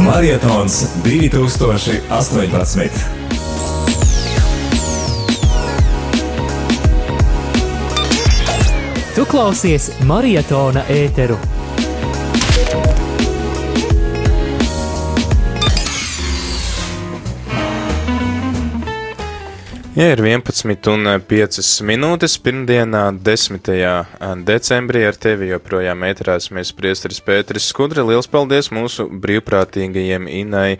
Marietons 2018. Tu klausies Marietona ēteru. Ja ir 11 un 5 minūtes pirmdienā, 10. decembrī ar tevi joprojām ēterās mēs priesteris Pēteris Skudra. Liels paldies mūsu brīvprātīgajiem Inai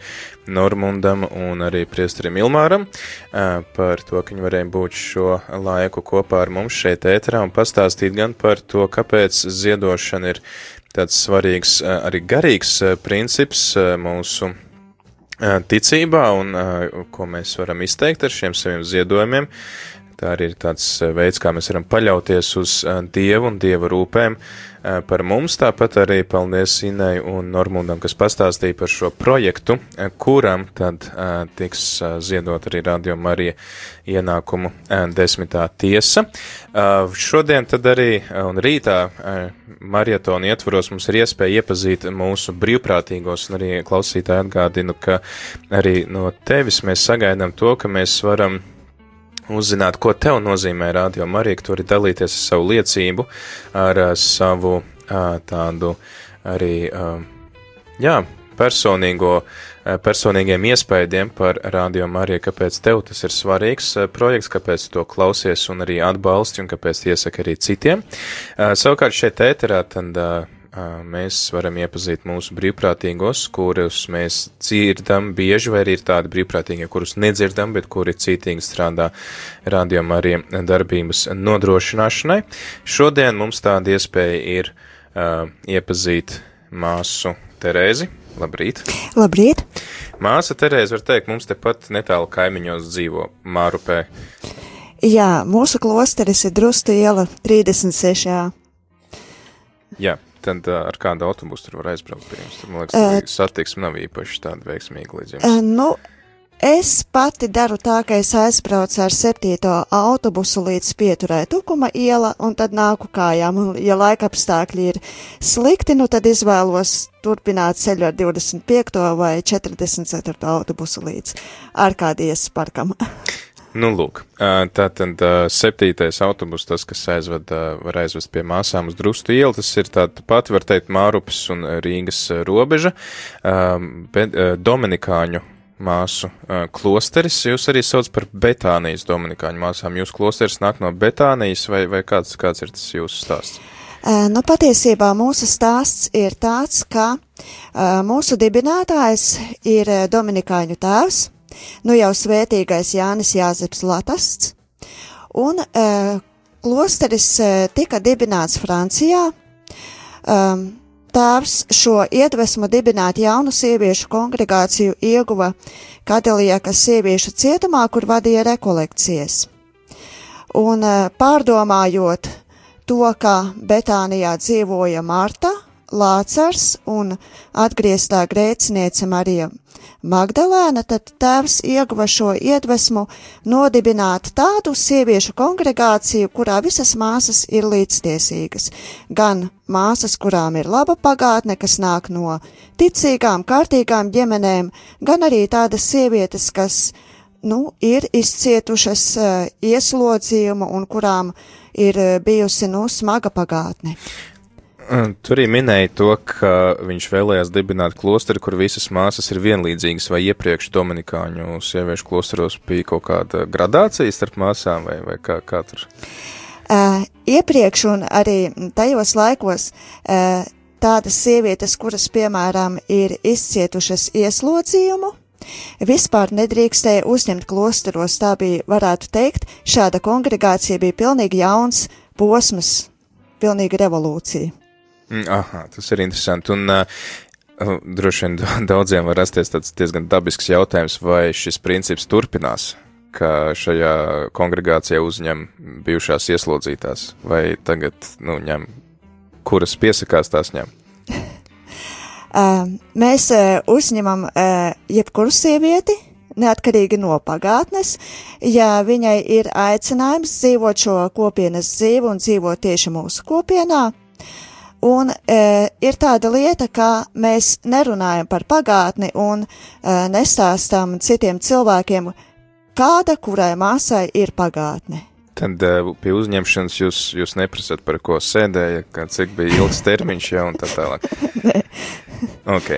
Normundam un arī priesterim Ilmāram par to, ka viņi varēja būt šo laiku kopā ar mums šeit ēterā un pastāstīt gan par to, kāpēc ziedošana ir tāds svarīgs arī garīgs princips mūsu ticībā un ko mēs varam izteikt ar šiem saviem ziedojumiem. Tā arī ir tāds veids, kā mēs varam paļauties uz Dievu un Dieva rūpēm par mums. Tāpat arī paldies Inai un Normundam, kas pastāstīja par šo projektu, kuram tad tiks ziedot arī Radio Marija ienākumu desmitā tiesa. Šodien tad arī un rītā marietona ietvaros mums ir iespēja iepazīt mūsu brīvprātīgos un arī klausītāji atgādinu, ka arī no tevis mēs sagaidām to, ka mēs varam uzzināt, ko tev nozīmē radio Marija, ka tu vari dalīties ar savu liecību, ar savu tādu arī, jā, personīgo, personīgiem iespējiem par radio Mariju, kāpēc tev tas ir svarīgs projekts, kāpēc to klausies un arī atbalsti un kāpēc iesaka arī citiem. Savukārt šeit ēterā tad mēs varam iepazīt mūsu brīvprātīgos, kurus mēs dzirdam bieži, vai arī ir tādi brīvprātīgie, kurus nedzirdam, bet kuri cītīgi strādā rādījumā arī darbības nodrošināšanai. Šodien mums tāda iespēja ir uh, iepazīt māsu Terēzi. Labrīt! Labrīt! Māsa Terēze, var teikt, mums tepat netālu kaimiņos dzīvo Mārupē. Jā, mūsu klosteris ir Drustu iela 36. Jā, tad ar kādu autobusu tur var aizbraukt pie jums? Tur, man liekas, uh, satiksme nav īpaši tāda veiksamīga līdz jums. Uh, nu, es pati daru tā, ka es aizbraucu ar septīto autobusu līdz pieturē Tukuma iela, un tad nāku kājām, un ja laika apstākļi ir slikti, nu tad izvēlos turpināt ceļu ar 25. vai 44. autobusu līdz ārkārties parkam. Nu, lūk, tā tad septītais autobus, tas, kas aizved, var aizvest pie māsām uz Drustu ielu, tas ir tāda pati, var teikt, Mārupas un Rīgas robeža, Dominikāņu māsu klosteris, jūs arī sauc par Betānijas Dominikāņu māsām, jūs klosteris nāk no Betānijas, vai, vai kāds, kāds ir tas jūsu stāsts? Nu, patiesībā mūsu stāsts ir tāds, ka mūsu dibinātājs ir Dominikāņu tēvs, nu jau svētīgais Jānis Jāzeps Latasts, un e, klosteris e, tika dibināts Francijā. Um, tēvs šo iedvesmu dibināt jaunu sieviešu kongregāciju ieguva Kadiliekas sieviešu cietumā, kur vadīja rekolekcijas. Un e, pārdomājot to, ka Betānijā dzīvoja Marta, Lācars un atgrieztā grēciniece Marija Magdalēna, tad tēvs ieguva šo iedvesmu nodibināt tādu sieviešu kongregāciju, kurā visas māsas ir līdztiesīgas. Gan māsas, kurām ir laba pagātne, kas nāk no ticīgām, kārtīgām ģimenēm, gan arī tādas sievietes, kas, nu, ir izcietušas uh, ieslodzījumu un kurām ir uh, bijusi, nu, smaga pagātne. Tur arī minēja to, ka viņš vēlējās dibināt klosteri, kur visas māsas ir vienlīdzīgas, vai iepriekš Dominikāņu sieviešu klosteros bija kaut kāda gradācija starp māsām, vai, vai kā, kā tur? Uh, iepriekš un arī tajos laikos uh, tādas sievietes, kuras, piemēram, ir izcietušas ieslodzījumu, vispār nedrīkstēja uzņemt klosteros. Tā bija, varētu teikt, šāda kongregācija bija pilnīgi jauns posms, pilnīga revolūcija. Mm, aha, tas ir interesanti. Un, uh, droši vien daudziem var rasties tāds diezgan dabisks jautājums, vai šis princips turpinās, ka šajā kongregācijā uzņem bijušās ieslodzītās, vai tagad, nu, ņem, kuras piesakās, tās ņem? Uh, mēs uh, uzņemam uh, jebkuru sievieti, neatkarīgi no pagātnes, ja viņai ir aicinājums dzīvot šo kopienas dzīvi un dzīvot tieši mūsu kopienā, Un e, ir tāda lieta, ka mēs nerunājam par pagātni un e, nestāstam citiem cilvēkiem, kāda kurai māsai ir pagātne. Tad uh, pie uzņemšanas jūs, jūs neprasat, par ko sēdēja, kā cik bija ilgs termiņš jau un tā tālāk. ok.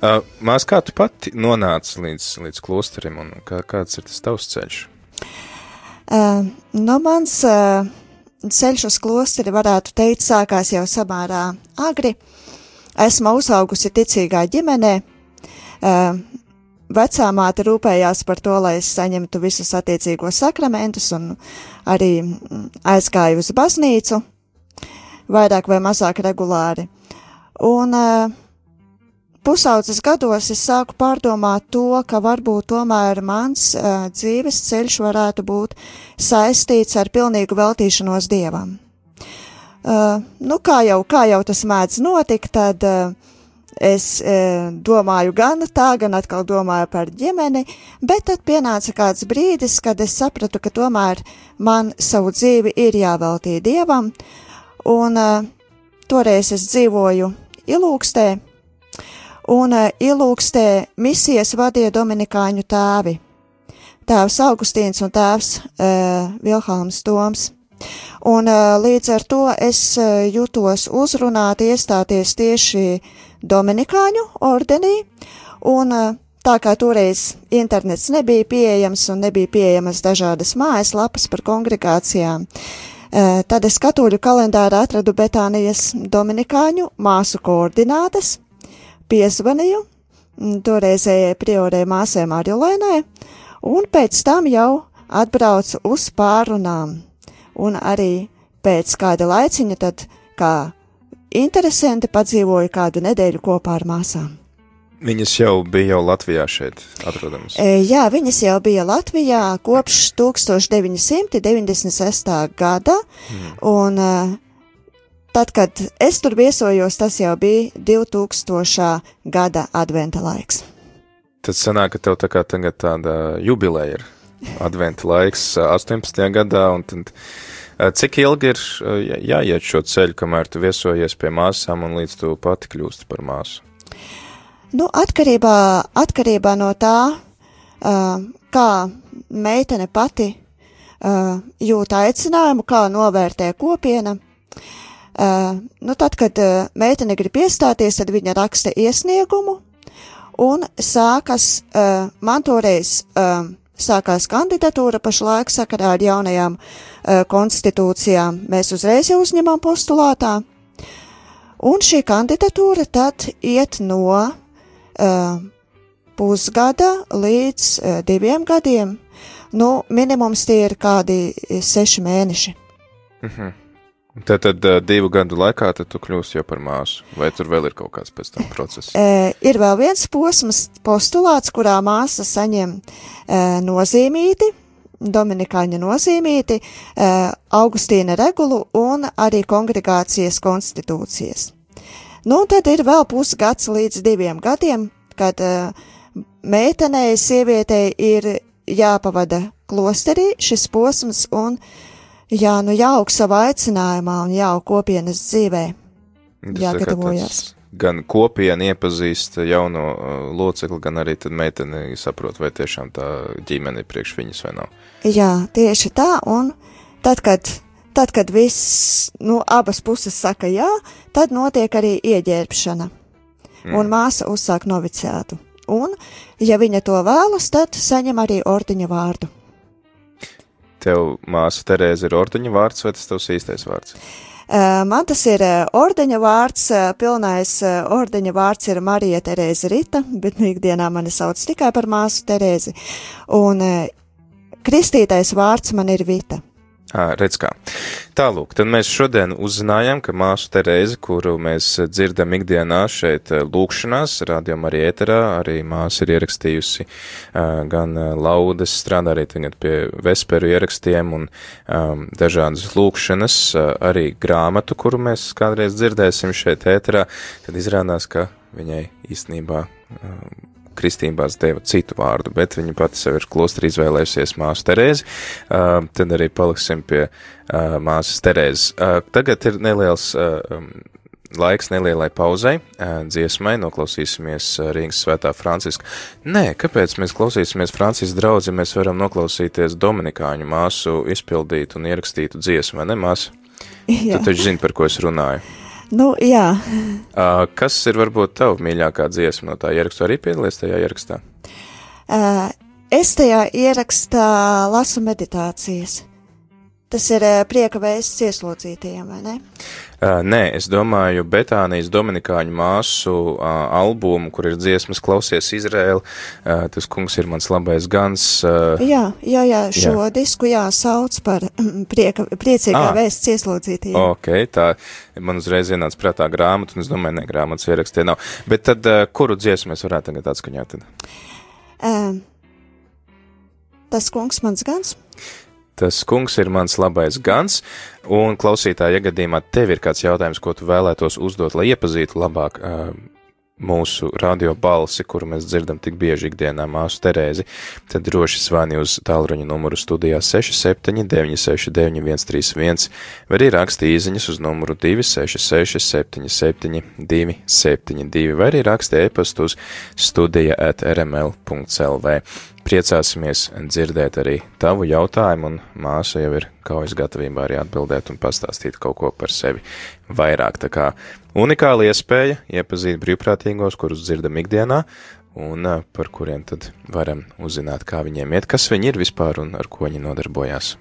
Uh, Mās, kā tu pati nonāci līdz, līdz klosterim un kā, kāds ir tas tavs ceļš? Uh, nu, mans uh, ceļš uz klosteri varētu teikt sākās jau samērā agri. Esmu uzaugusi ticīgā ģimenē. Vecā māte rūpējās par to, lai es saņemtu visus attiecīgos sakramentus un arī mm, aizgāju uz baznīcu, vairāk vai mazāk regulāri. Un uh, pusaudzes gados es sāku pārdomāt to, ka varbūt tomēr mans uh, dzīves ceļš varētu būt saistīts ar pilnīgu veltīšanos dievam. Uh, nu, kā jau, kā jau tas mēdz notikt, tad uh, Es e, domāju gan tā, gan atkal domāju par ģimeni, bet tad pienāca kāds brīdis, kad es sapratu, ka tomēr man savu dzīvi ir jāveltī dievam, un e, toreiz es dzīvoju Ilūkstē, un e, Ilūkstē misijas vadīja Dominikāņu tēvi, tēvs Augustīns un tēvs e, Vilhelms Toms. Un e, līdz ar to es e, jutos uzrunāt iestāties tieši Dominikāņu ordenī, un eh, tā kā toreiz internets nebija pieejams un nebija pieejamas dažādas mājaslapas par kongregācijām, eh, tad es katoļu kalendārā atradu Betānijas Dominikāņu māsu koordinātes, piezvanīju toreizējai priorē māsē Marjolēnai, un pēc tam jau atbraucu uz pārunām, un arī pēc kāda laiciņa tad, kā interesanti padzīvoju kādu nedēļu kopā ar māsām. Viņas jau bija jau Latvijā šeit atrodamas. E, jā, viņas jau bija Latvijā kopš 1996. gada, mm. un uh, tad, kad es tur viesojos, tas jau bija 2000. gada adventa laiks. Tad sanāk, ka tev tā kā tagad tāda jubileja ir adventa laiks 18. gadā, un tad cik ilgi ir jāiet šo ceļu, kamēr tu viesojies pie māsām un līdz tu pati kļūsti par māsu? Nu, atkarībā, atkarībā no tā, kā meitene pati jūt aicinājumu, kā novērtē kopiena. Uh, nu, tad, kad uh, meitene grib iestāties, tad viņa raksta iesniegumu un sākas uh, man toreiz. Uh, sākās kandidatūra pašlaik sakarā ar jaunajām uh, konstitūcijām. Mēs uzreiz jau uzņemam postulātā, un šī kandidatūra tad iet no uh, pusgada līdz uh, diviem gadiem. Nu, minimums tie ir kādi seši mēneši. Mhm. Tad, tad divu gadu laikā tu kļūsi jau par māsu, vai tur vēl ir kaut kāds pēc tam process? E, ir vēl viens posms, postulāts, kurā māsa saņem e, nozīmīti, Dominikāņa nozīmīti, e, Augustīna regulu un arī kongregācijas konstitūcijas. Nu, tad ir vēl pusgads līdz diviem gadiem, kad e, meitenei, sievietei ir jāpavada klosterī šis posms un jā, nu jāaug savā aicinājumā un jāaug kopienas dzīvē. Jāgatavojas. Gan kopiena iepazīst jauno uh, locekli, gan arī tad meitene saprot, vai tiešām tā ģimene ir priekš viņas vai nav. Jā, tieši tā, un tad, kad, tad, kad viss, nu, abas puses saka jā, tad notiek arī ieģērbšana, mm. un māsa uzsāk noviciātu. Un, ja viņa to vēlas, tad saņem arī ordiņa vārdu tev māsa Terēza ir ordeņa vārds vai tas tavs īstais vārds? Man tas ir ordeņa vārds, pilnais ordeņa vārds ir Marija Terēza Rita, bet ikdienā mani sauc tikai par māsu Terēzi. Un kristītais vārds man ir Vita. Redz kā. Tālūk, tad mēs šodien uzzinājām, ka māsu Terēze, kuru mēs dzirdam ikdienā šeit lūkšanās, rādījām arī ēterā, arī māsa ir ierakstījusi gan laudas, strādā arī tagad pie vesperu ierakstiem un um, dažādas lūkšanas, arī grāmatu, kuru mēs kādreiz dzirdēsim šeit ēterā, tad izrādās, ka viņai īstenībā um, kristībās deva citu vārdu, bet viņa pati sev ir klosterī izvēlējusies māsu Terēzi. Uh, tad arī paliksim pie uh, māsas Terēzes. Uh, tagad ir neliels uh, laiks nelielai pauzai, dziesmai, noklausīsimies Rīgas svētā Franciska. Nē, kāpēc mēs klausīsimies Francijas draudzi, mēs varam noklausīties Dominikāņu māsu izpildītu un ierakstītu dziesmu, vai ne māsu? Jā. Tu taču zini, par ko es runāju. Nu, jā. Uh, kas ir varbūt tava mīļākā dziesma no tā ierakstu? Arī piedalies tajā ierakstā? Uh, es tajā ierakstā lasu meditācijas. Tas ir uh, prieka vēsts ieslodzītajiem, vai ne? Uh, nē, es domāju, Betānijas Dominikāņu māsu uh, albumu, kur ir dziesmas Klausies Izrēlu, uh, tas kungs ir mans labais gans. Uh, Jā, jā, jā, šo jā. disku jāsauc par prieka, priecīgā Ā. vēsts ieslodzītajiem. ok, tā man uzreiz ienāca prātā grāmata, un es domāju, ne, grāmatas ierakstē nav. Bet tad, uh, kuru dziesmu mēs varētu tagad atskaņot? Uh, tas kungs mans gans. Tas kungs ir mans labais gans, un klausītāji, ja gadījumā tev ir kāds jautājums, ko tu vēlētos uzdot, lai iepazītu labāk uh, mūsu radio balsi, kuru mēs dzirdam tik bieži ikdienā māsu Terēzi, tad droši zvani uz tālruņa numuru studijā 679699131, vai arī raksti īziņas uz numuru 266 77 272, vai arī raksti e-pastu uz studija at rml.lv. Priecāsimies dzirdēt arī tavu jautājumu, un māsa jau ir kaujas gatavībā arī atbildēt un pastāstīt kaut ko par sevi vairāk. Tā kā unikāla iespēja iepazīt brīvprātīgos, kurus dzirdam ikdienā, un ā, par kuriem tad varam uzzināt, kā viņiem iet, kas viņi ir vispār un ar ko viņi nodarbojās.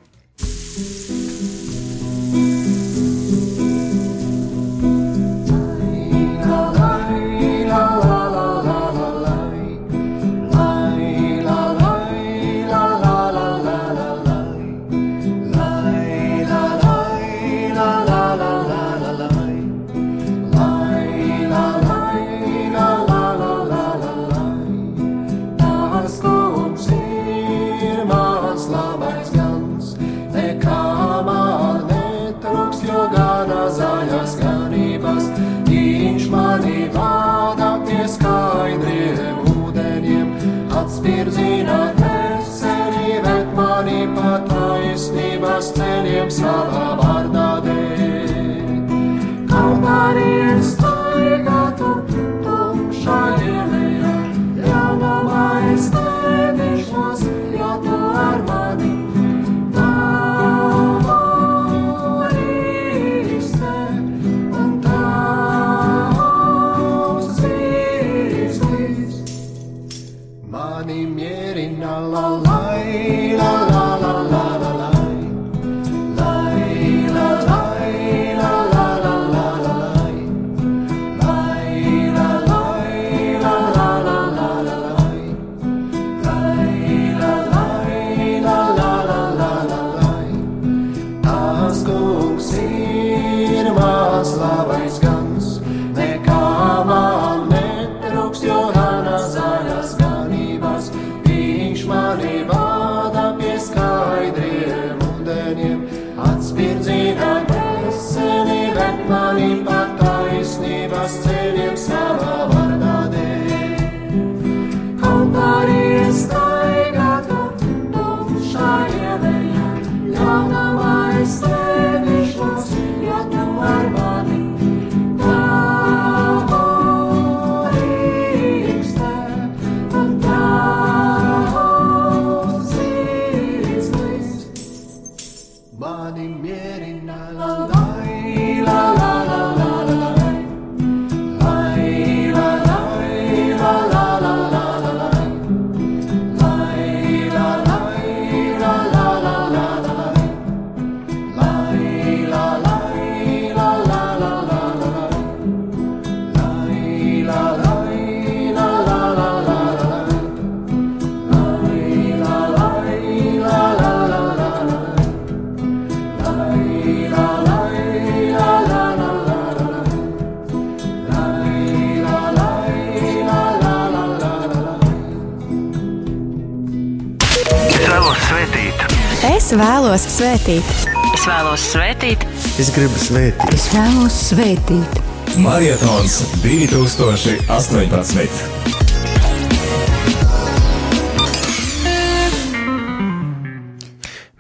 Es vēlos svētīt, Es vēlos svētīt, Es gribu svētīt. es vēlos svētīt. Marietons 2018.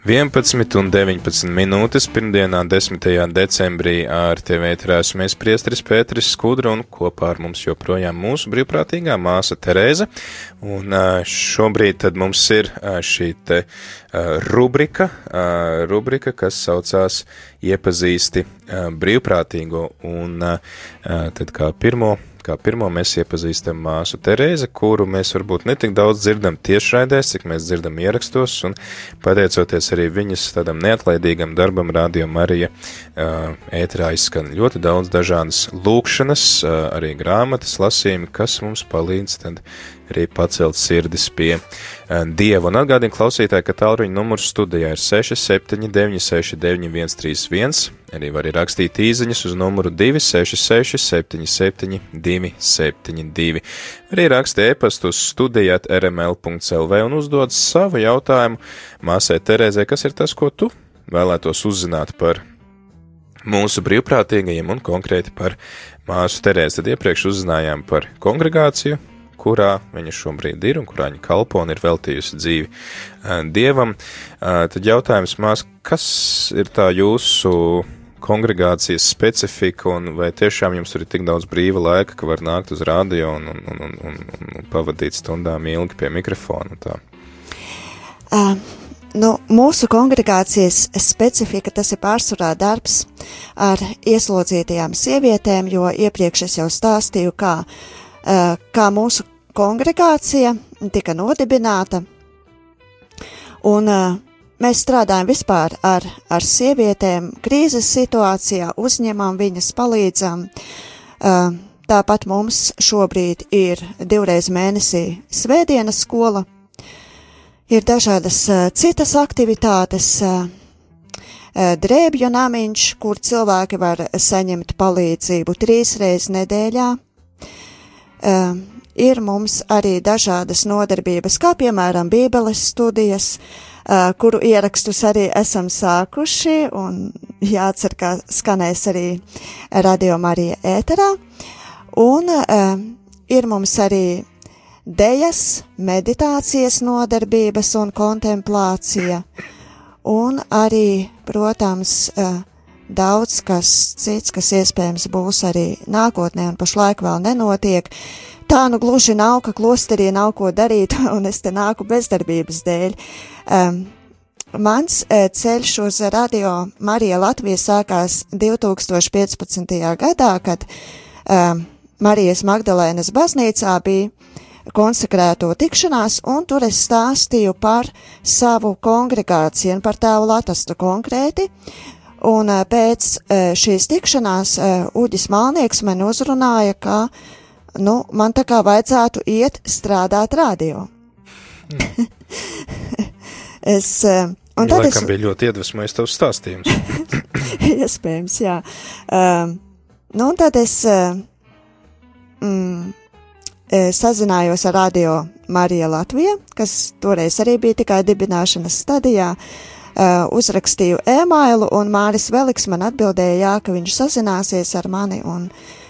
11 un 19 minūtes pirmdienā, 10. decembrī ar tevi ētrās mēs priestris Pēteris Skudra un kopā ar mums joprojām mūsu brīvprātīgā māsa Terēza. Un šobrīd tad mums ir šī te rubrika, rubrika, kas saucās Iepazīsti brīvprātīgo. Un tad kā pirmo Kā pirmo mēs iepazīstam māsu Terēzi, kuru mēs varbūt netik daudz dzirdam tiešraidēs, cik mēs dzirdam ierakstos, un pateicoties arī viņas tādam neatlaidīgam darbam, Radio Marija ēterā izskan ļoti daudz dažādas lūkšanas, arī grāmatas lasījumi, kas mums palīdz tad arī pacelt sirdis pie Dieva. Un atgādina klausītāji, ka tālruņa numurs studijā ir 679 691 31, arī var rakstīt īziņas uz numuru 266 77 272. Arī raksti e-pastu uz studijāt rml.lv un uzdod savu jautājumu māsai Terēzē, kas ir tas, ko tu vēlētos uzzināt par mūsu brīvprātīgajiem un konkrēti par māsu Terēzi. Tad iepriekš uzzinājām par kongregāciju, kurā viņa šobrīd ir un kurā viņa kalpo un ir veltījusi dzīvi dievam. Tad jautājums mās, kas ir tā jūsu kongregācijas specifika, un vai tiešām jums tur ir tik daudz brīva laika, ka var nākt uz radio un, un, un, un, un, un pavadīt stundām ilgi pie mikrofona? Uh, nu, mūsu kongregācijas specifika tas ir pārsvarā darbs ar ieslodzītajām sievietēm, jo iepriekš es jau stāstīju, kā, uh, kā mūsu kongregācija tika nodibināta, un uh, mēs strādājam vispār ar, ar sievietēm krīzes situācijā, uzņemam viņas, palīdzam. Uh, tāpat mums šobrīd ir divreiz mēnesī svētdienas skola, ir dažādas uh, citas aktivitātes, drēbju namiņš, kur cilvēki var saņemt palīdzību trīsreiz nedēļā. Ir mums arī dažādas nodarbības, kā piemēram Bībeles studijas, kuru ierakstus arī esam sākuši, un jāatcer, ka skanēs arī radio Marija ēterā, un ir mums arī dejas, meditācijas nodarbības un kontemplācija, un arī, protams, daudz kas cits, kas iespējams būs arī nākotnē un pašlaik vēl nenotiek, uh, tā nu gluži nav, ka klosterī nav ko darīt, un es te nāku bezdarbības dēļ. Um, mans uh, ceļš uz radio Marija Latvija sākās 2015. gadā, kad um, Marijas Magdalēnas baznīcā bija konsekrēto tikšanās, un tur es stāstīju par savu kongregāciju un par tēvu Latastu konkrēti. Un uh, pēc uh, šīs tikšanās Uģis Malnieks man uzrunāja, ka nu, man tā kā vajadzētu iet strādāt radio. Mm. es, eh, un tad Laikam es... bija ļoti iedvesmojis tavs stāstījums. Iespējams, jā. Um, nu, un tad es uh, mm, sazinājos ar radio Marija Latvija, kas toreiz arī bija tikai dibināšanas stadijā. Uh, uzrakstīju e-mailu, un Māris Veliks man atbildēja, jā, ka viņš sazināsies ar mani, un uh,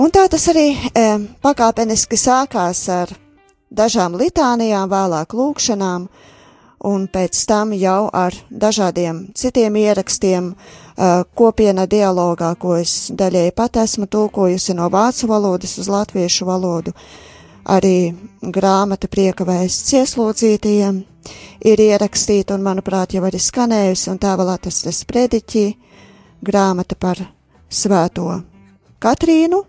Un tā tas arī e, pakāpeniski sākās ar dažām litānijām, vēlāk lūkšanām, un pēc tam jau ar dažādiem citiem ierakstiem e, kopiena dialogā, ko es daļēji pat esmu tulkojusi no vācu valodas uz latviešu valodu. Arī grāmata prieka vēsts ieslodzītajiem ir ierakstīta un, manuprāt, jau arī skanējusi, un tā vēl atrastas prediķi, grāmata par svēto Katrīnu,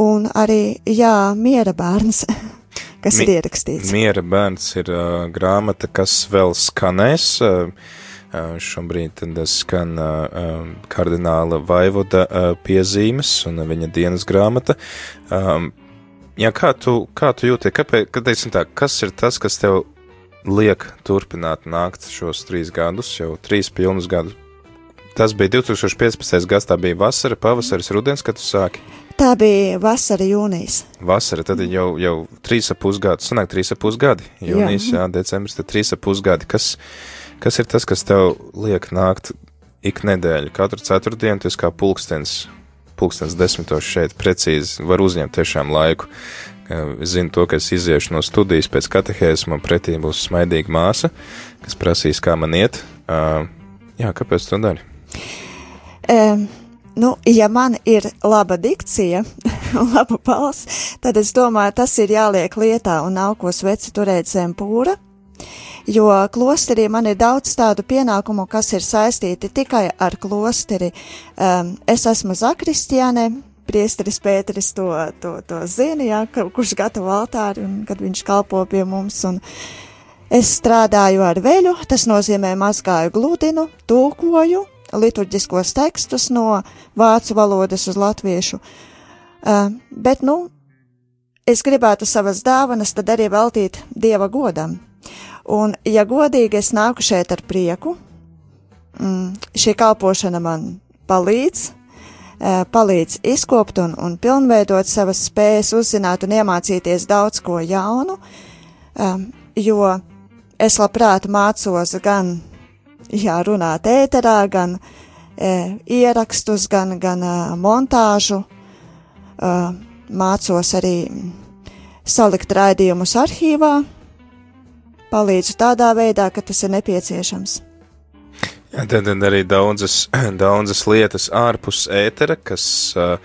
un arī, jā, miera bērns, kas Mi, ir ierakstīts. Miera bērns ir uh, grāmata, kas vēl skanēs. Uh, uh, šobrīd skan uh, kardināla Vaivoda uh, piezīmes un viņa dienas grāmata. Um, jā, kā tu, kā tu jūti, kāpēc, kad tā, kas ir tas, kas tev liek turpināt nākt šos trīs gadus, jau trīs pilnus gadus? Tas bija 2015. gads, tā bija vasara, pavasaris, rudens, kad tu sāki. Tā bija vasara, jūnijas. Vasara, tad jau, jau trīs ap pusgadi, sanāk trīs ap pusgadi. Jūnijas, jā, jā decembris, tad trīs ap pusgadi. Kas, kas ir tas, kas tev liek nākt ik nedēļu, katru ceturtdienu, tas kā pulkstens, pulkstens desmitos šeit precīzi var uzņemt tiešām laiku. Es zinu to, ka es iziešu no studijas pēc katehēzes, man pretī būs smaidīga māsa, kas prasīs, kā man iet. Jā, kāpēc tu dari? Um, nu, ja man ir laba dikcija un laba balss, tad es domāju, tas ir jāliek lietā un nav ko sveci turēt zem pūra. Jo klosterī man ir daudz tādu pienākumu, kas ir saistīti tikai ar klosteri. Um, es esmu zakristiāne, priesteris Pēteris to, to, to zina, jā, kurš gatavo altāri un kad viņš kalpo pie mums. Un es strādāju ar veļu, tas nozīmē mazgāju gludinu, tulkoju liturģiskos tekstus no vācu valodas uz latviešu. Bet, nu, es gribētu savas dāvanas tad arī veltīt Dieva godam. Un, ja godīgi, es nāku šeit ar prieku. Mm, šī kalpošana man palīdz, palīdz izkopt un, un pilnveidot savas spējas, uzzināt un iemācīties daudz ko jaunu, jo es labprāt mācos gan jā, runāt ēterā, gan e, ierakstus, gan, gan e, montāžu. E, mācos arī salikt raidījumus arhīvā, palīdzu tādā veidā, ka tas ir nepieciešams. Tad, tad arī daudzas, daudzas lietas ārpus ētera, kas uh,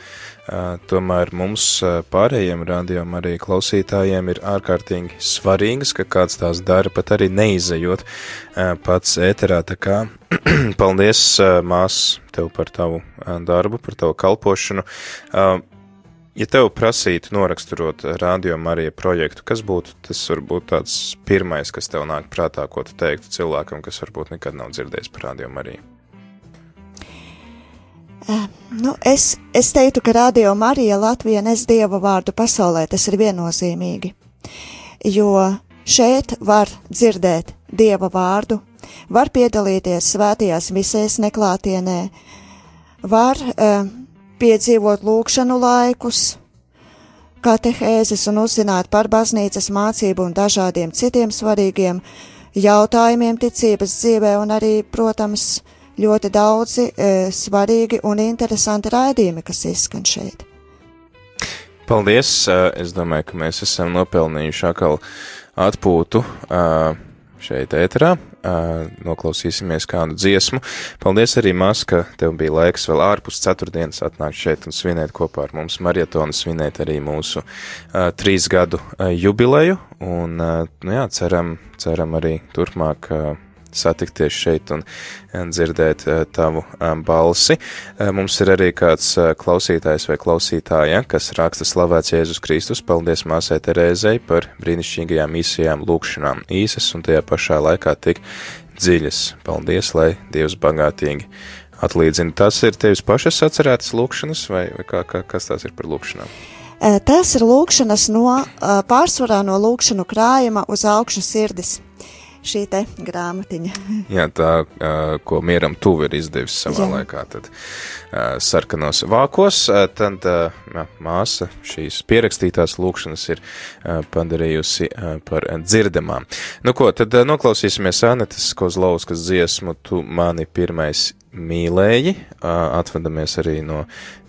tomēr mums pārējiem rādījumam arī klausītājiem ir ārkārtīgi svarīgas, ka kāds tās dara pat arī neizejot pats ēterā. Tā kā paldies, mās, tev par tavu darbu, par tavu kalpošanu. Ja tev prasītu noraksturot rādījumu arī projektu, kas būtu tas varbūt tāds pirmais, kas tev nāk prātā, ko tu teiktu cilvēkam, kas varbūt nekad nav dzirdējis par rādījumu arī? Nu, es, es teiktu, ka Radio Marija Latvija nes Dieva vārdu pasaulē, tas ir viennozīmīgi, jo šeit var dzirdēt Dieva vārdu, var piedalīties svētajās misēs neklātienē, var uh, piedzīvot lūkšanu laikus, katehēzes un uzzināt par baznīcas mācību un dažādiem citiem svarīgiem jautājumiem ticības dzīvē un arī, protams, ļoti daudzi e, svarīgi un interesanti raidījumi, kas izskan šeit. Paldies! E, es domāju, ka mēs esam nopelnījuši atkal atpūtu e, šeit ēterā. E, noklausīsimies kādu dziesmu. Paldies arī, Mas, ka tev bija laiks vēl ārpus ceturtdienas atnākt šeit un svinēt kopā ar mums marietonu, svinēt arī mūsu trīs gadu jubileju. Un, nu jā, ceram, ceram arī turpmāk. Satikties šeit un dzirdēt eh, tavu eh, balsi. Eh, mums ir arī kāds klausītājs vai klausītāja, kas raksta slavēts Jēzus Kristus. Paldies māsai Terēzei par brīnišķīgajām īsajām lūkšanām, īsas un tajā pašā laikā tik dziļas. Paldies, lai Dievs bagātīgi atlīdzina. Tas ir tevis pašas atcerētas lūkšanas, vai, vai kā, kā, kas tās ir par lūkšanām? Tas ir lūkšanas no pārsvarā no lūkšanu krājuma uz augšu sirdis šī te grāmatiņa. Jā, tā, ko mieram tuvi ir izdevis savā Jā. laikā, tad sarkanos vākos, tad māsa šīs pierakstītās lūkšanas ir padarījusi par dzirdamām. Nu ko, tad noklausīsimies Anetes Kozlauskas dziesmu Tu mani pirmais mīlēji, atvadamies arī no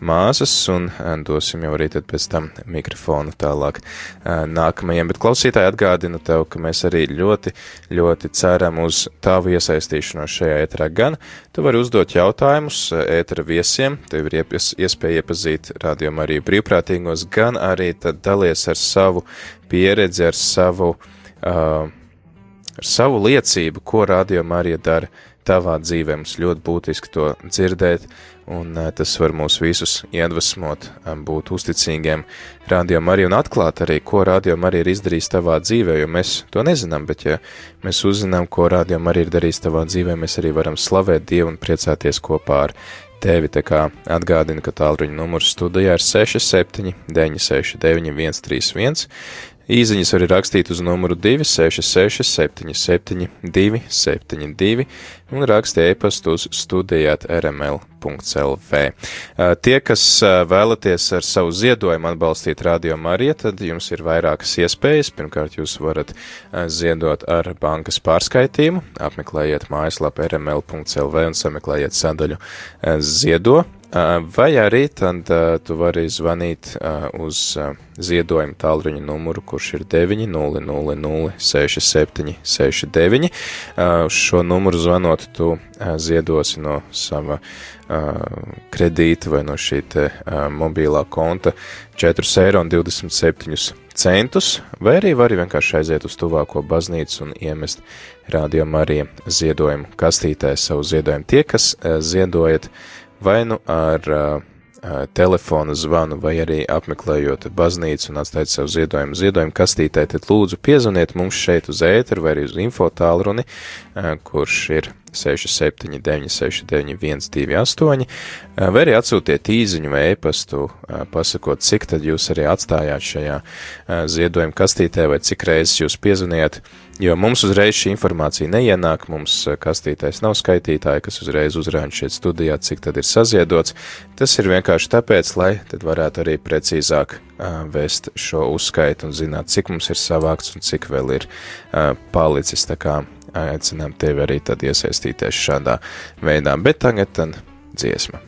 māsas un dosim jau arī pēc tam mikrofonu tālāk nākamajiem. Bet klausītāji atgādinu tev, ka mēs arī ļoti, ļoti ceram uz tavu iesaistīšanos šajā ēterā. Gan tu vari uzdot jautājumus ētera viesiem, tev ir iespēja iepazīt rādījumu arī brīvprātīgos, gan arī tad dalies ar savu pieredzi, ar savu, uh, ar savu liecību, ko rādījuma arī dara tavā dzīvē. Mums ļoti būtiski to dzirdēt, un uh, tas var mūs visus iedvesmot, um, būt uzticīgiem rādījumam arī un atklāt arī, ko rādījumam arī ir izdarījis tavā dzīvē, jo mēs to nezinām, bet ja mēs uzzinām, ko rādījumam arī ir darījis tavā dzīvē, mēs arī varam slavēt Dievu un priecāties kopā ar tevi. Tā kā atgādina, ka tālruņa numurs studijā ir 67 969 131 Īziņas var rakstīt uz numuru 266 77 272 un rakstīt e-pastu uz studijāt rml.lv. Tie, kas vēlaties ar savu ziedojumu atbalstīt Radio Mariju, tad jums ir vairākas iespējas. Pirmkārt, jūs varat ziedot ar bankas pārskaitījumu, apmeklējiet mājaslapu rml.lv un sameklējiet sadaļu ziedo. Vai arī tad tu vari zvanīt uz ziedojumu tālruņa numuru, kurš ir 900-6769. Uh, uz šo numuru zvanot, tu ziedosi no sava kredīta vai no šī te mobilā konta 4,27 eiro centus, vai arī vari vienkārši aiziet uz tuvāko baznīcu un iemest rādījumu arī ziedojumu kastītē savu ziedojumu. Tie, kas ziedojat vai nu ar uh, telefona zvanu vai arī apmeklējot baznīcu un atstājot savu ziedojumu ziedojumu kastītē, tad lūdzu piezvaniet mums šeit uz ēteru vai arī uz info tālruni, kurš ir 679 69 128, vai arī atsūtiet īziņu vai e-pastu, pasakot, cik tad jūs arī atstājāt šajā ziedojuma kastītē vai cik reizes jūs piezvanījāt Jo mums uzreiz šī informācija neienāk, mums eh, kastītais nav skaitītāji, kas uzreiz uzrāda šeit studijā, cik tad ir saziedots. Tas ir vienkārši tāpēc, lai tad varētu arī precīzāk vēst šo uzskaitu un zināt, cik mums ir savākts un cik vēl ir palicis. Tā kā aicinām tevi arī tad iesaistīties šādā veidā. Bet tagad tad dziesma.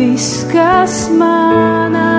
Viss, kas manai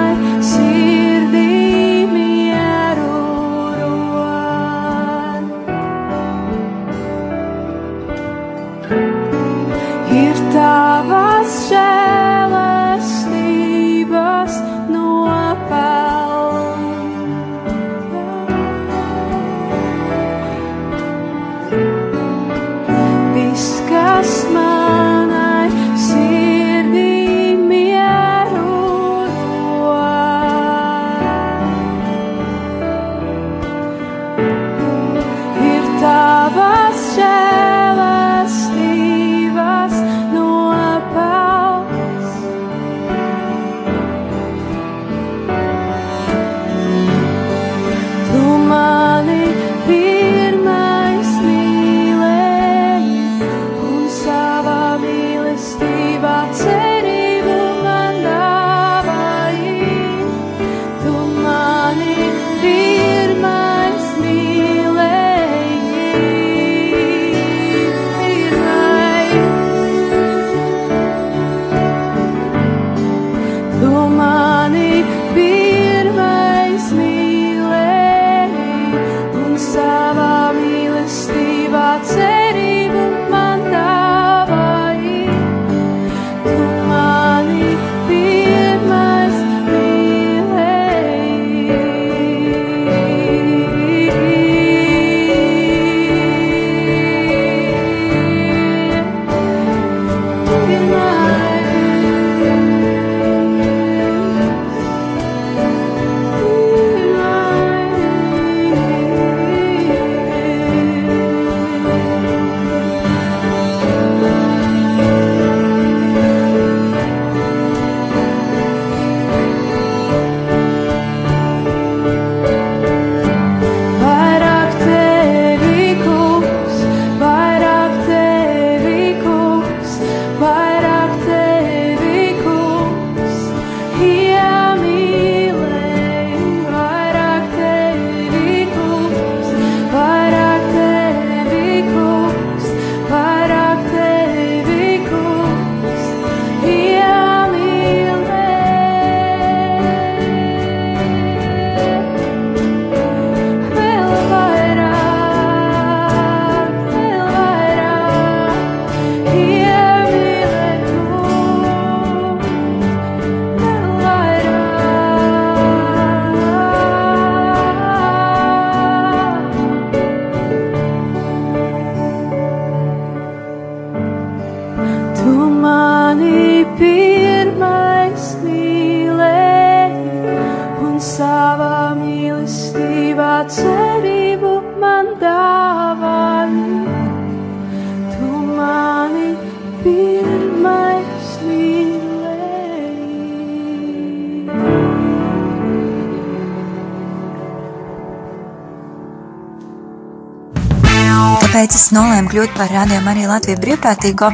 es nolēmu kļūt par Radio Mariju Latviju brīvprātīgo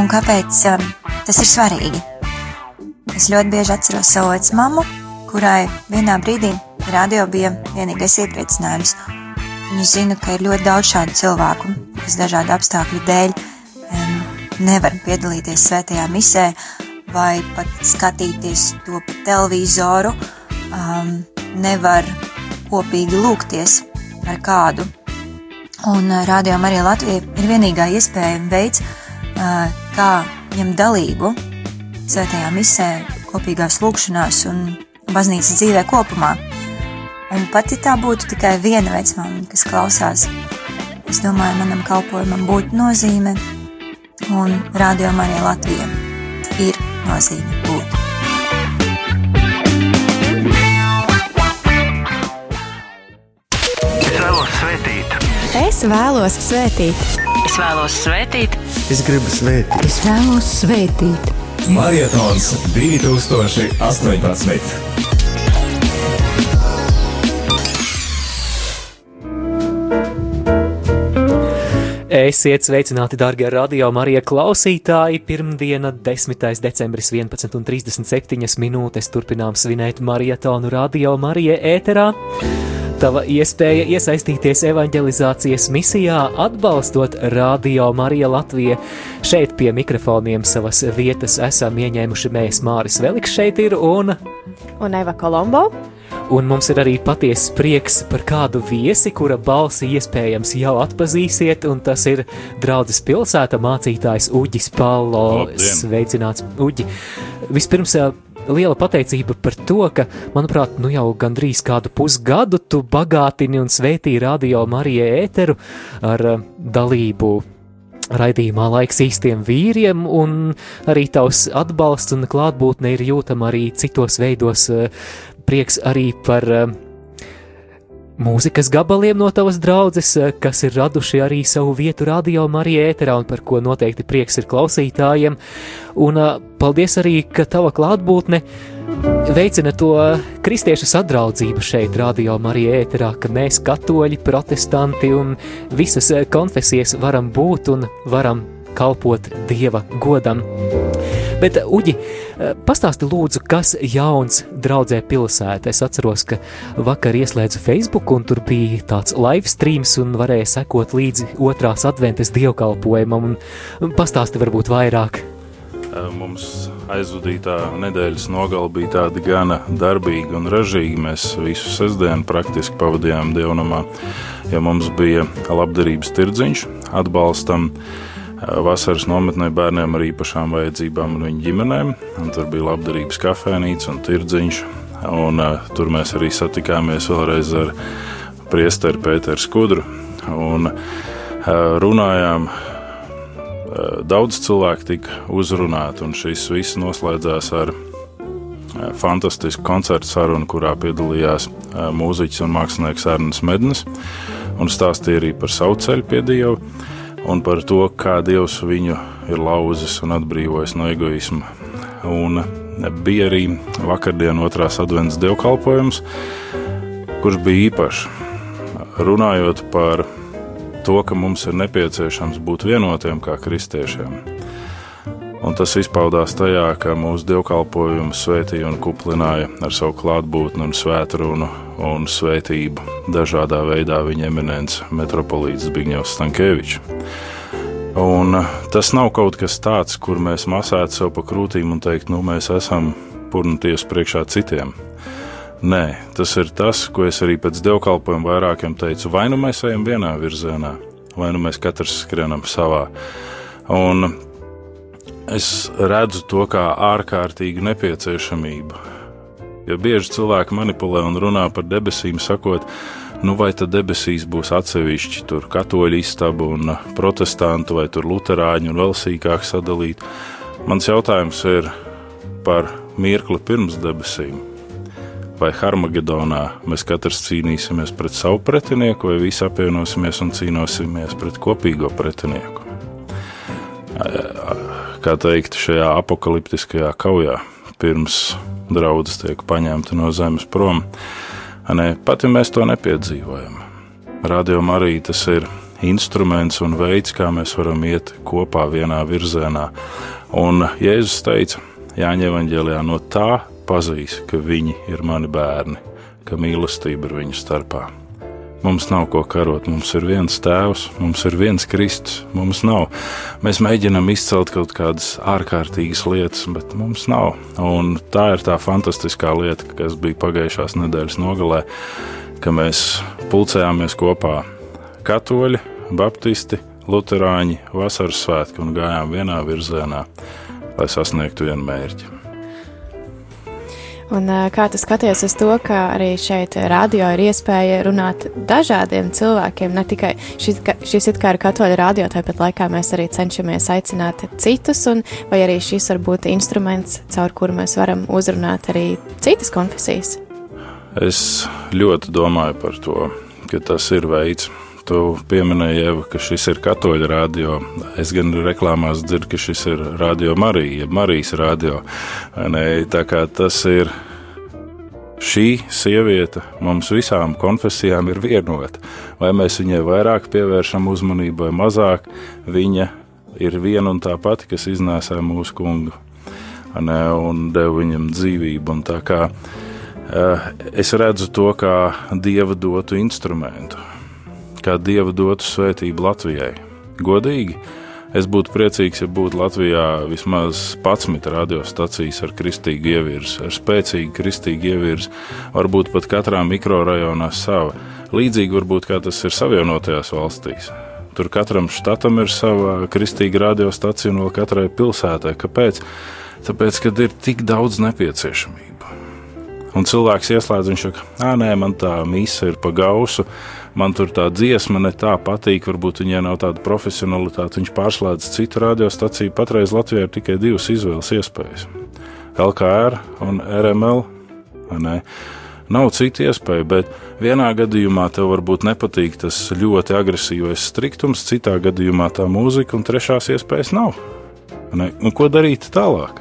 un kāpēc um, tas ir svarīgi. Es ļoti bieži atceros savu vecmāmu, kurai vienā brīdī radio bija vienīgais iepriecinājums. Un es zinu, ka ir ļoti daudz šādu cilvēku, kas dažādu apstākļu dēļ um, nevar piedalīties svētajā misē vai pat skatīties to pa televizoru, um, nevar kopīgi lūgties ar kādu. Un Radio Marija Latvija ir vienīgā iespēja veids, kā ņemt dalību svētajā misē, kopīgās lūkšanās un baznīcas dzīvē kopumā. Un pat ja tā būtu tikai viena vecmāmiņa, kas klausās, es domāju, manam kalpojumam būtu nozīme, un Radio Marija Latvija ir nozīme būt. Es vēlos svētīt. Es vēlos svētīt. Es vēlos svētīt. Es gribu svētīt. Es vēlos svētīt. Marietons 2018. Esiet sveicināti, darbie radio Marija klausītāji! Pirmdiena, 10. decembris, 11,37 minūtes. Turpinām svinēt marietonu radio Marija ēterā. Tava iespēja iesaistīties evanģelizācijas misijā, atbalstot Radio Marija Latviju. Šeit pie mikrofoniem savas vietas esam ieņēmuši mēs Māris Veliks šeit ir un... Un Eva Kolombo. Un mums ir arī patiesa prieks par kādu viesi, kura balsi iespējams jau atpazīsiet, un tas ir draudzes pilsēta mācītājs Uģis Palo. Labdien! Sveicināts, Uģi! Vispirms liela pateicība par to, ka, manuprāt, nu jau gandrīz kādu pusgadu tu bagātini un svētī radio Marija ēteru ar ā, dalību raidījumā laiks īstiem vīriem, un arī tavs atbalsts un klātbūtne ir jūtama arī citos veidos. ā, Prieks arī par ā, mūzikas gabaliem no tavas draudzes, ā, kas ir raduši arī savu vietu radio Marija ēterā, un par ko noteikti prieks ir klausītājiem. Un ā, paldies arī, ka tava klātbūtne veicina to kristiešu sadraudzību šeit, Radio Marija ēterā, ka mēs, katoļi, protestanti un visas eh, konfesijas varam būt un varam kalpot Dieva godam. Bet, Uģi, eh, pastāsti lūdzu, kas jauns draudzē pilsētā. Es atceros, ka vakar ieslēdzu Facebook un tur bija tāds live streams un varēja sekot līdzi otrās adventes dievkalpojumam pastāsti varbūt vairāk. Mums aizvadītā nedēļas nogala bija tāda gana darbīga un ražīga. Mēs visu sestdienu praktiski pavadījām dievnamā, ja mums bija labdarības tirdziņš atbalstam eh, vasaras nometnē bērniem ar īpašām vajadzībām un viņu ģimenēm. Un tur bija labdarības kafejnīca un tirdziņš. Un, uh, tur mēs arī satikāmies vēlreiz ar priesteri Pēteru Skudru un uh, runājām daudz cilvēku tika uzrunāti, un šis viss noslēdzās ar fantastisku koncertu sarunu, kurā piedalījās mūziķis un mākslinieks Ernsts Mednis, un stāstīja arī par savu ceļu pie Dieva un par to, kā Dievs viņu ir lauzis un atbrīvojis no egoisma. Un bija arī vakardien otrās adventas dievkalpojums, kurš bija īpašs. Runājot par to, ka mums ir nepieciešams būt vienotiem kā kristiešiem. Un tas izpaudās tajā, ka mūsu dievkalpojumu svētīja un kuplināja ar savu klātbūtni un svētrunu un svētību dažādā veidā viņa eminence metropolīts Zbigņevs Stankēvičs. Un tas nav kaut kas tāds, kur mēs masētu sev pa krūtīm un teikt, nu mēs esam purnuties priekšā citiem. Nē, tas ir tas, ko es arī pēc dievkalpojuma vairākiem teicu. Vai nu mēs ejam vienā virzienā, vai nu mēs katrs skrienam savā. Un es redzu to kā ārkārtīgu nepieciešamību. Jo bieži cilvēki manipulē un runā par debesīm, sakot, nu vai tad debesīs būs atsevišķi tur katoļu istaba un protestantu vai tur luterāņu un vēl sīkāk sadalīt. Mans jautājums ir par mirkli pirms debesīm vai Harmagedonā mēs katrs cīnīsimies pret savu pretinieku, vai visi apvienosimies un cīnīsimies pret kopīgo pretinieku. Kā teikt, šajā apakaliptiskajā kaujā pirms draudzes tiek paņemta no zemes prom, ne, pat ja mēs to nepiedzīvojam. Radījumā arī tas ir instruments un veids, kā mēs varam iet kopā vienā virzienā. Un Jēzus teica, Jāņa Evangelijā, no tā pazīs, ka viņi ir mani bērni, ka mīlestība ir viņu starpā. Mums nav ko karot, mums ir viens tēvs, mums ir viens Kristus, mums nav. Mēs mēģinām izcelt kaut kādas ārkārtīgas lietas, bet mums nav. Un tā ir tā fantastiskā lieta, kas bija pagājušās nedēļas nogalē, ka mēs pulcējāmies kopā katoļi, baptisti, luterāņi, vasaras svētki un gājām vienā virzienā, lai sasniegtu vienu mērķi. Un, kā tu skaties uz to, ka arī šeit radio ir iespēja runāt dažādiem cilvēkiem, ne tikai šis, šis it kā ir katoļa radio, tāpat laikā mēs arī cenšamies aicināt citus, un vai arī šis var būt instruments, caur kuru mēs varam uzrunāt arī citas konfesijas? Es ļoti domāju par to, ka tas ir veids, Tu pieminēji, Eva, ka šis ir katoļu radio. Es gan reklāmās dzirdu, ka šis ir radio Marija, jeb Marijas radio. Ne, tā kā tas ir šī sieviete mums visām konfesijām ir vienota. Vai mēs viņai vairāk pievēršam uzmanību vai mazāk, viņa ir viena un tā pati, kas iznēsā mūsu kungu ne, un deva viņam dzīvību. Eh, es redzu to kā dieva dotu instrumentu kā dieva dotu svētību Latvijai. Godīgi, es būtu priecīgs, ja būtu Latvijā vismaz 11 radiostacijas ar kristīgu ievirzi, ar spēcīgu kristīgu ievirzi, varbūt pat katrā mikrorajonā sava. Līdzīgi varbūt kā tas ir Savienotajās valstīs. Tur katram štatam ir sava kristīga radiostacija un vēl katrai pilsētai. Kāpēc? Tāpēc, kad ir tik daudz nepieciešamību. Un cilvēks ieslēdz, viņš saka, ah, nē, man tā mīsa ir pa gausu, man tur tā dziesma ne tā patīk, varbūt viņai nav tāda profesionalitāte. Viņš pārslēdz citu radiostaciju. Patreiz Latvijā ir tikai divas izvēles iespējas - LKR un RML. Nav citu iespēju, bet vienā gadījumā tev varbūt nepatīk tas ļoti agresīvais striktums, citā gadījumā tā mūzika, un trešās iespējas nav. Ne? Un ko darīt tālāk?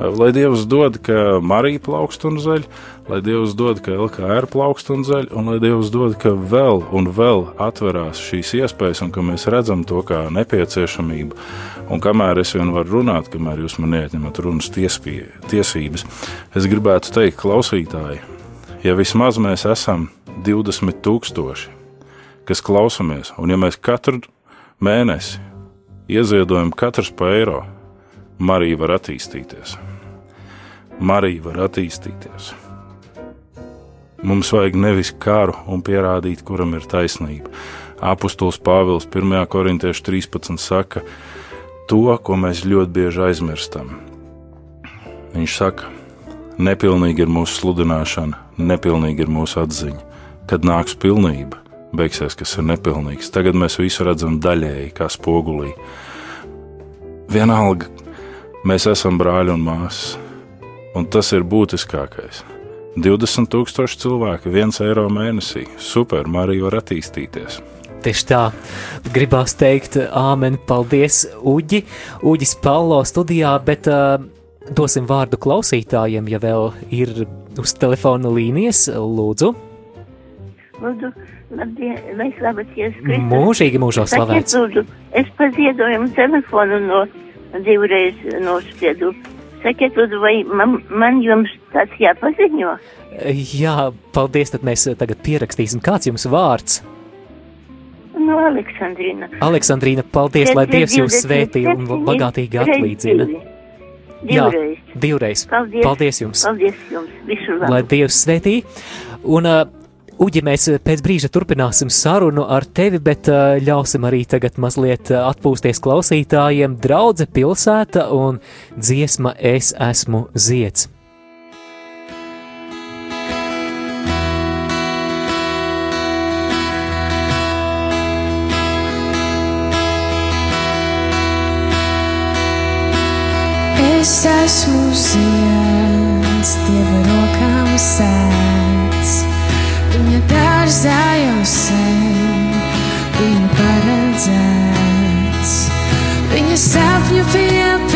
Lai Dievs dod, ka Marija plaukst un zaļ, lai Dievs dod, ka LKR plaukst un zaļ, un lai Dievs dod, ka vēl un vēl atverās šīs iespējas, un ka mēs redzam to kā nepieciešamību. Un kamēr es vien varu runāt, kamēr jūs man neatņemat runas tiespie, tiesības, es gribētu teikt, klausītāji, ja vismaz mēs esam 20 tūkstoši, kas klausamies, un ja mēs katru mēnesi ieziedojam katrs pa eiro, Marija var attīstīties. Marija var attīstīties. Mums vajag nevis karu un pierādīt, kuram ir taisnība. Apostols Pāvils 1. korintiešu 13. saka to, ko mēs ļoti bieži aizmirstam. Viņš saka, nepilnīga ir mūsu sludināšana, nepilnīga ir mūsu atziņa. Kad nāks pilnība, beigsies, kas ir nepilnīgs. Tagad mēs visu redzam daļēji, kā spogulī. Vienalga, Mēs esam brāļi un māsas, un tas ir būtiskākais. 20,000 cilvēku, 1 eiro mēnesī. Super, Marija var attīstīties. Tieši tā, gribās teikt, āmen, paldies, Uģi, Uģis Pallo studijā, bet uh, dosim vārdu klausītājiem, ja vēl ir uz telefona līnijas, lūdzu. Lūdzu, labdien, vai slavēts Jēzus Kristus? Mūžīgi mūžos slavēts. Lūdzu, es pa ziedojumu telefonu no divreiz nospiedu. Sakiet, vai man, man jums tāds jāpaziņo? Jā, paldies, tad mēs tagad pierakstīsim. Kāds jums vārds? No Aleksandrīna. Aleksandrīna, paldies, lai Dievs jūs svētī un bagātīgi atlīdzina. Jā, divreiz. Paldies, paldies jums. Paldies jums. Visu labu. Lai Dievs svētī. Un uh, Uģi, mēs pēc brīža turpināsim sarunu ar tevi, bet ļausim arī tagad mazliet atpūsties klausītājiem. Draudze pilsēta un dziesma Es esmu zieds. Es esmu zieds, Dieva rokām sēdz. Viņa dārzā jau sen bija paredzēts. Viņa sapņu piepildījuma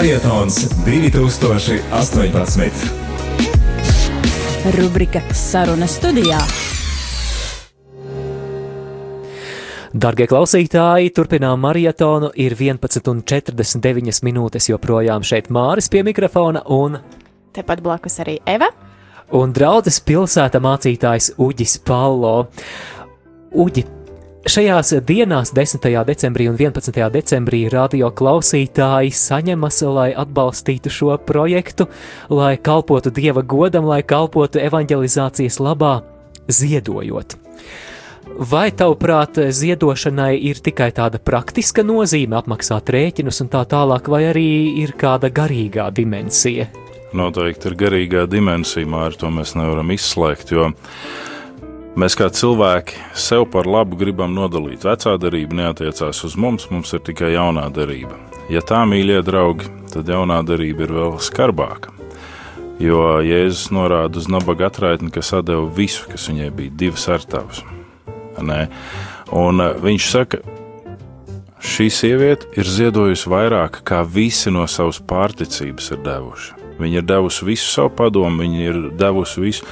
Marietons 2018. Rubrika Saruna studijā. Darbie klausītāji, turpinām maratonu. Ir 11,49 minūtes joprojām šeit Māris pie mikrofona un, Tepat blakus arī Eva. un draudzes pilsēta mācītājs Uģis Pallo. Uģi, šajās dienās, 10. decembrī un 11. decembrī, radio klausītāji saņemas, lai atbalstītu šo projektu, lai kalpotu dieva godam, lai kalpotu evanģelizācijas labā, ziedojot. Vai tavuprāt, ziedošanai ir tikai tāda praktiska nozīme, apmaksāt rēķinus un tā tālāk, vai arī ir kāda garīgā dimensija? Noteikti ir garīgā dimensija, Mārķis, to mēs nevaram izslēgt. Jo mēs kā cilvēki sev par labu gribam nodalīt. Vecā darība neatiecās uz mums, mums ir tikai jaunā darība. Ja tā, mīļie draugi, tad jaunā darība ir vēl skarbāka. Jo Jēzus norāda uz nabaga atraitni, kas deva visu, kas viņai bija, divas artavas. Un uh, viņš saka, šī sieviete ir ziedojusi vairāk, kā visi no savas pārticības ir devuši. Viņa ir devusi visu savu padomu, viņa ir devusi visu.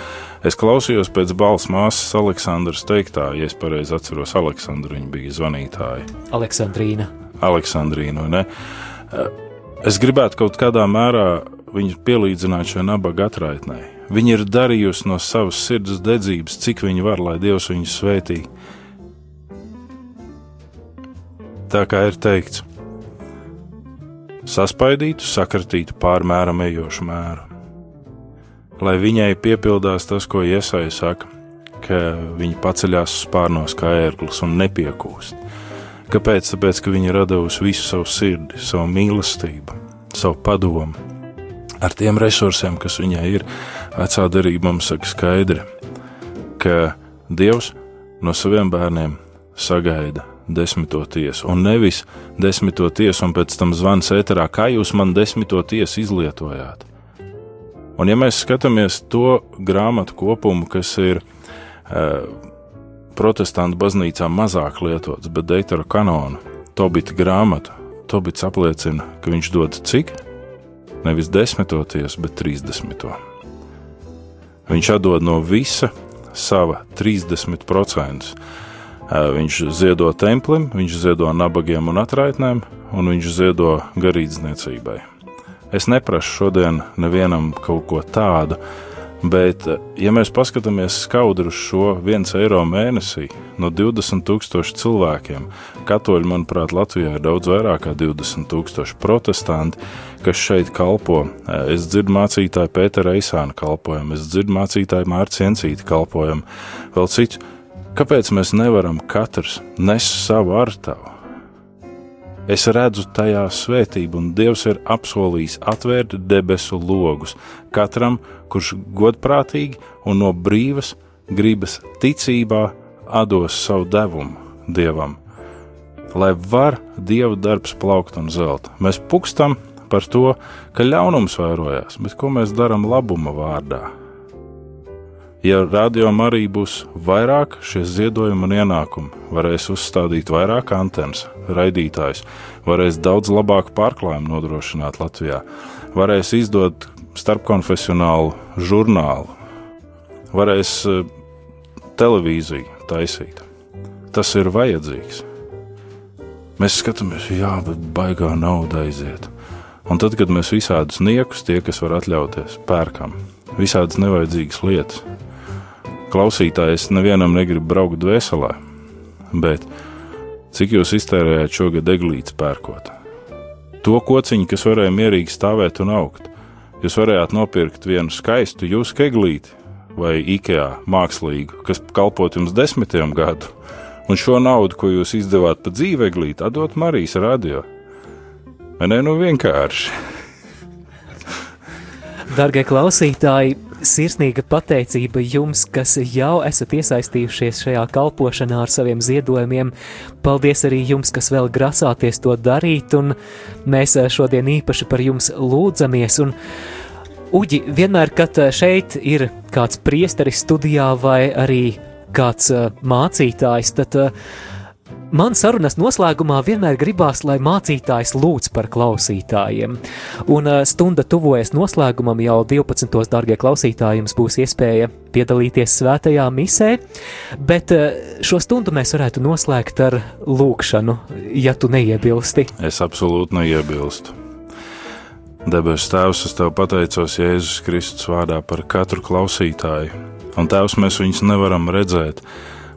Es klausījos pēc balss māsas Aleksandras teiktā, ja es pareizi atceros, Aleksandra viņa bija zvanītāja. Aleksandrīna. Aleksandrīnu. Ne? Es gribētu kaut kādā mērā viņu pielīdzināt šai nabaga atraitnei. Viņa ir darījusi no savas sirds dedzības, cik viņa var, lai Dievs viņu svētī. Tā kā ir teikts, saspaidītu, sakratītu pārmēram ejošu mēru. Lai viņai piepildās tas, ko iesaistīja saka, ka viņa paceļās spārnos kā ērglis un nepiekūst. Kāpēc? Tāpēc, ka viņa radījusi visu savu sirdi, savu mīlestību, savu padomu. Ar tiem resursiem, kas viņai ir, vecā darība mums saka skaidri, ka Dievs no saviem bērniem sagaida desmito tiesu, un nevis desmito tiesu, un pēc tam zvans ēterā, kā jūs man desmito tiesu izlietojāt. Un, ja mēs skatāmies to grāmatu kopumu, kas ir uh, protestantu baznīcā mazāk lietots, bet Deitora kanona, Tobita grāmata, Tobits apliecina, ka viņš dod cik? Nevis desmito tiesu, bet trīsdesmito. Viņš atdod no visa sava 30%. Viņš ziedo templim, viņš ziedo nabagiem un atraitnēm, un viņš ziedo garīdzniecībai. Es neprasu šodien nevienam kaut ko tādu, bet, ja mēs paskatāmies skaudru uz šo viens eiro mēnesī no 20 tūkstoši cilvēkiem, katoļi, manuprāt, Latvijā ir daudz vairāk kā 20 tūkstoši protestanti, kas šeit kalpo. Es dzirdu mācītāju Pētera Eisāna kalpojumu, es dzirdu mācītāju Mārciņu Ciencīti kalpojumu, vēl citu Kāpēc mēs nevaram katrs nest savu artavu? Es redzu tajā svētību, un Dievs ir apsolījis atvērt debesu logus katram, kurš godprātīgi un no brīvas gribas ticībā dos savu devumu Dievam, lai var Dieva darbs plaukt un zelt. Mēs pukstam par to, ka ļaunums vairojās, bet ko mēs darām labuma vārdā? Ja rādījumam arī būs vairāk šie ziedojumi un ienākumi, varēs uzstādīt vairāk antenas, raidītājs, varēs daudz labāku pārklājumu nodrošināt Latvijā, varēs izdot starpkonfesionālu žurnālu, varēs uh, televīziju taisīt. Tas ir vajadzīgs. Mēs skatāmies, jā, bet baigā nauda aiziet. Un tad, kad mēs visādus niekus, tie, kas var atļauties, pērkam, visādas nevajadzīgas lietas, Klausītājs nevienam negrib braukt dvēselē, bet cik jūs iztērējāt šogad eglītes pērkot? To kociņu, kas varēja mierīgi stāvēt un augt, jūs varējāt nopirkt vienu skaistu jūsu keglīti vai IKEA mākslīgu, kas kalpot jums desmitiem gadu, un šo naudu, ko jūs izdevāt pa dzīveglīti, atdot Marijas radio. Ne nu vienkārši? Dargie klausītāji, sirsnīga pateicība jums, kas jau esat iesaistījušies šajā kalpošanā ar saviem ziedojumiem. Paldies arī jums, kas vēl grasāties to darīt, un mēs eh, šodien īpaši par jums lūdzamies. Un, Uģi, vienmēr, kad eh, šeit ir kāds priesteris studijā vai arī kāds uh, mācītājs, tad uh, Man sarunas noslēgumā vienmēr gribās, lai mācītājs lūdz par klausītājiem. Un stunda tuvojas noslēgumam, jau 12. darbie klausītāji, jums būs iespēja piedalīties svētajā misē, bet šo stundu mēs varētu noslēgt ar lūkšanu, ja tu neiebilsti. Es absolūti neiebilstu. Debesu Tēvs, es Tev pateicos Jēzus Kristus vārdā par katru klausītāju, un Tēvs mēs viņus nevaram redzēt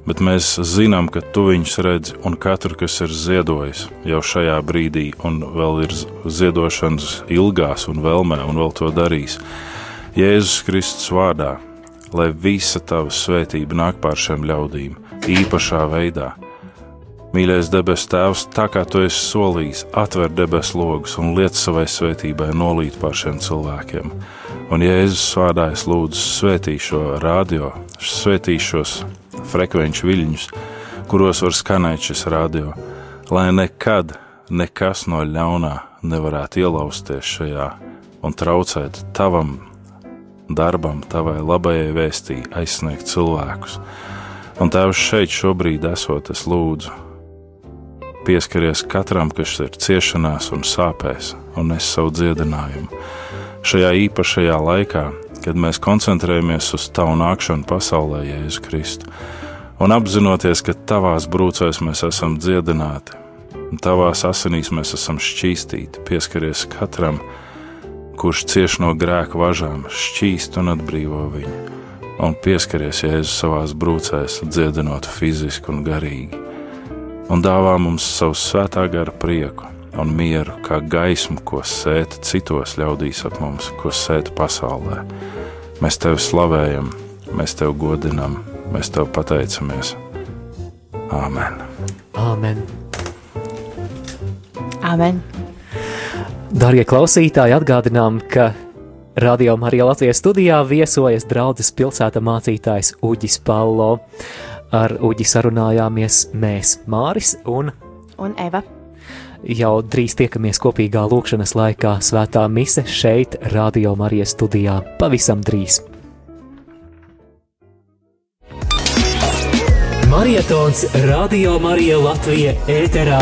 bet mēs zinām, ka tu viņus redzi un katru, kas ir ziedojis jau šajā brīdī, un vēl ir ziedošanas ilgās un vēlmē, un vēl to darīs. Jēzus Kristus vārdā, lai visa tava svētība nāk pār šiem ļaudīm, īpašā veidā. Mīļais debes Tēvs, tā kā tu esi solījis, atver debesu logus un liec savai svētībai nolīt pār šiem cilvēkiem. Un Jēzus vārdā es lūdzu svētī šo radio, svētī šos frekvenču viļņus, kuros var skanēt šis radio, lai nekad nekas no ļaunā nevarētu ielausties šajā un traucēt tavam darbam, tavai labajai vēstī aizsniegt cilvēkus. Un Tēvs šeit šobrīd esot, es lūdzu, pieskaries katram, kas ir ciešanās un sāpēs, un nes savu dziedinājumu. Šajā īpašajā laikā, kad mēs koncentrējamies uz tavu nākšanu pasaulē, Jēzu Kristu, un apzinoties, ka tavās brūcēs mēs esam dziedināti, un tavās asinīs mēs esam šķīstīti, pieskaries katram, kurš cieš no grēka važām, šķīst un atbrīvo viņu, un pieskaries Jēzus savās brūcēs, dziedinot fiziski un garīgi, un dāvā mums savu svētā gara prieku un mieru, kā gaismu, ko sēta citos ļaudīs ap mums, ko sēta pasaulē. Mēs tevi slavējam, mēs tevi godinam, mēs tev pateicamies. Āmen! Āmen! Āmen! Darbie klausītāji, atgādinām, ka Radio Marija Latvijas studijā viesojas draudzes pilsēta mācītājs Uģis Pallo. Ar Uģi sarunājāmies mēs, Māris un, un Eva. Jau drīz tiekamies kopīgā lūkšanas laikā svētā mise šeit, Radio Marijas studijā, pavisam drīz. Marietons Radio Marija Latvija ēterā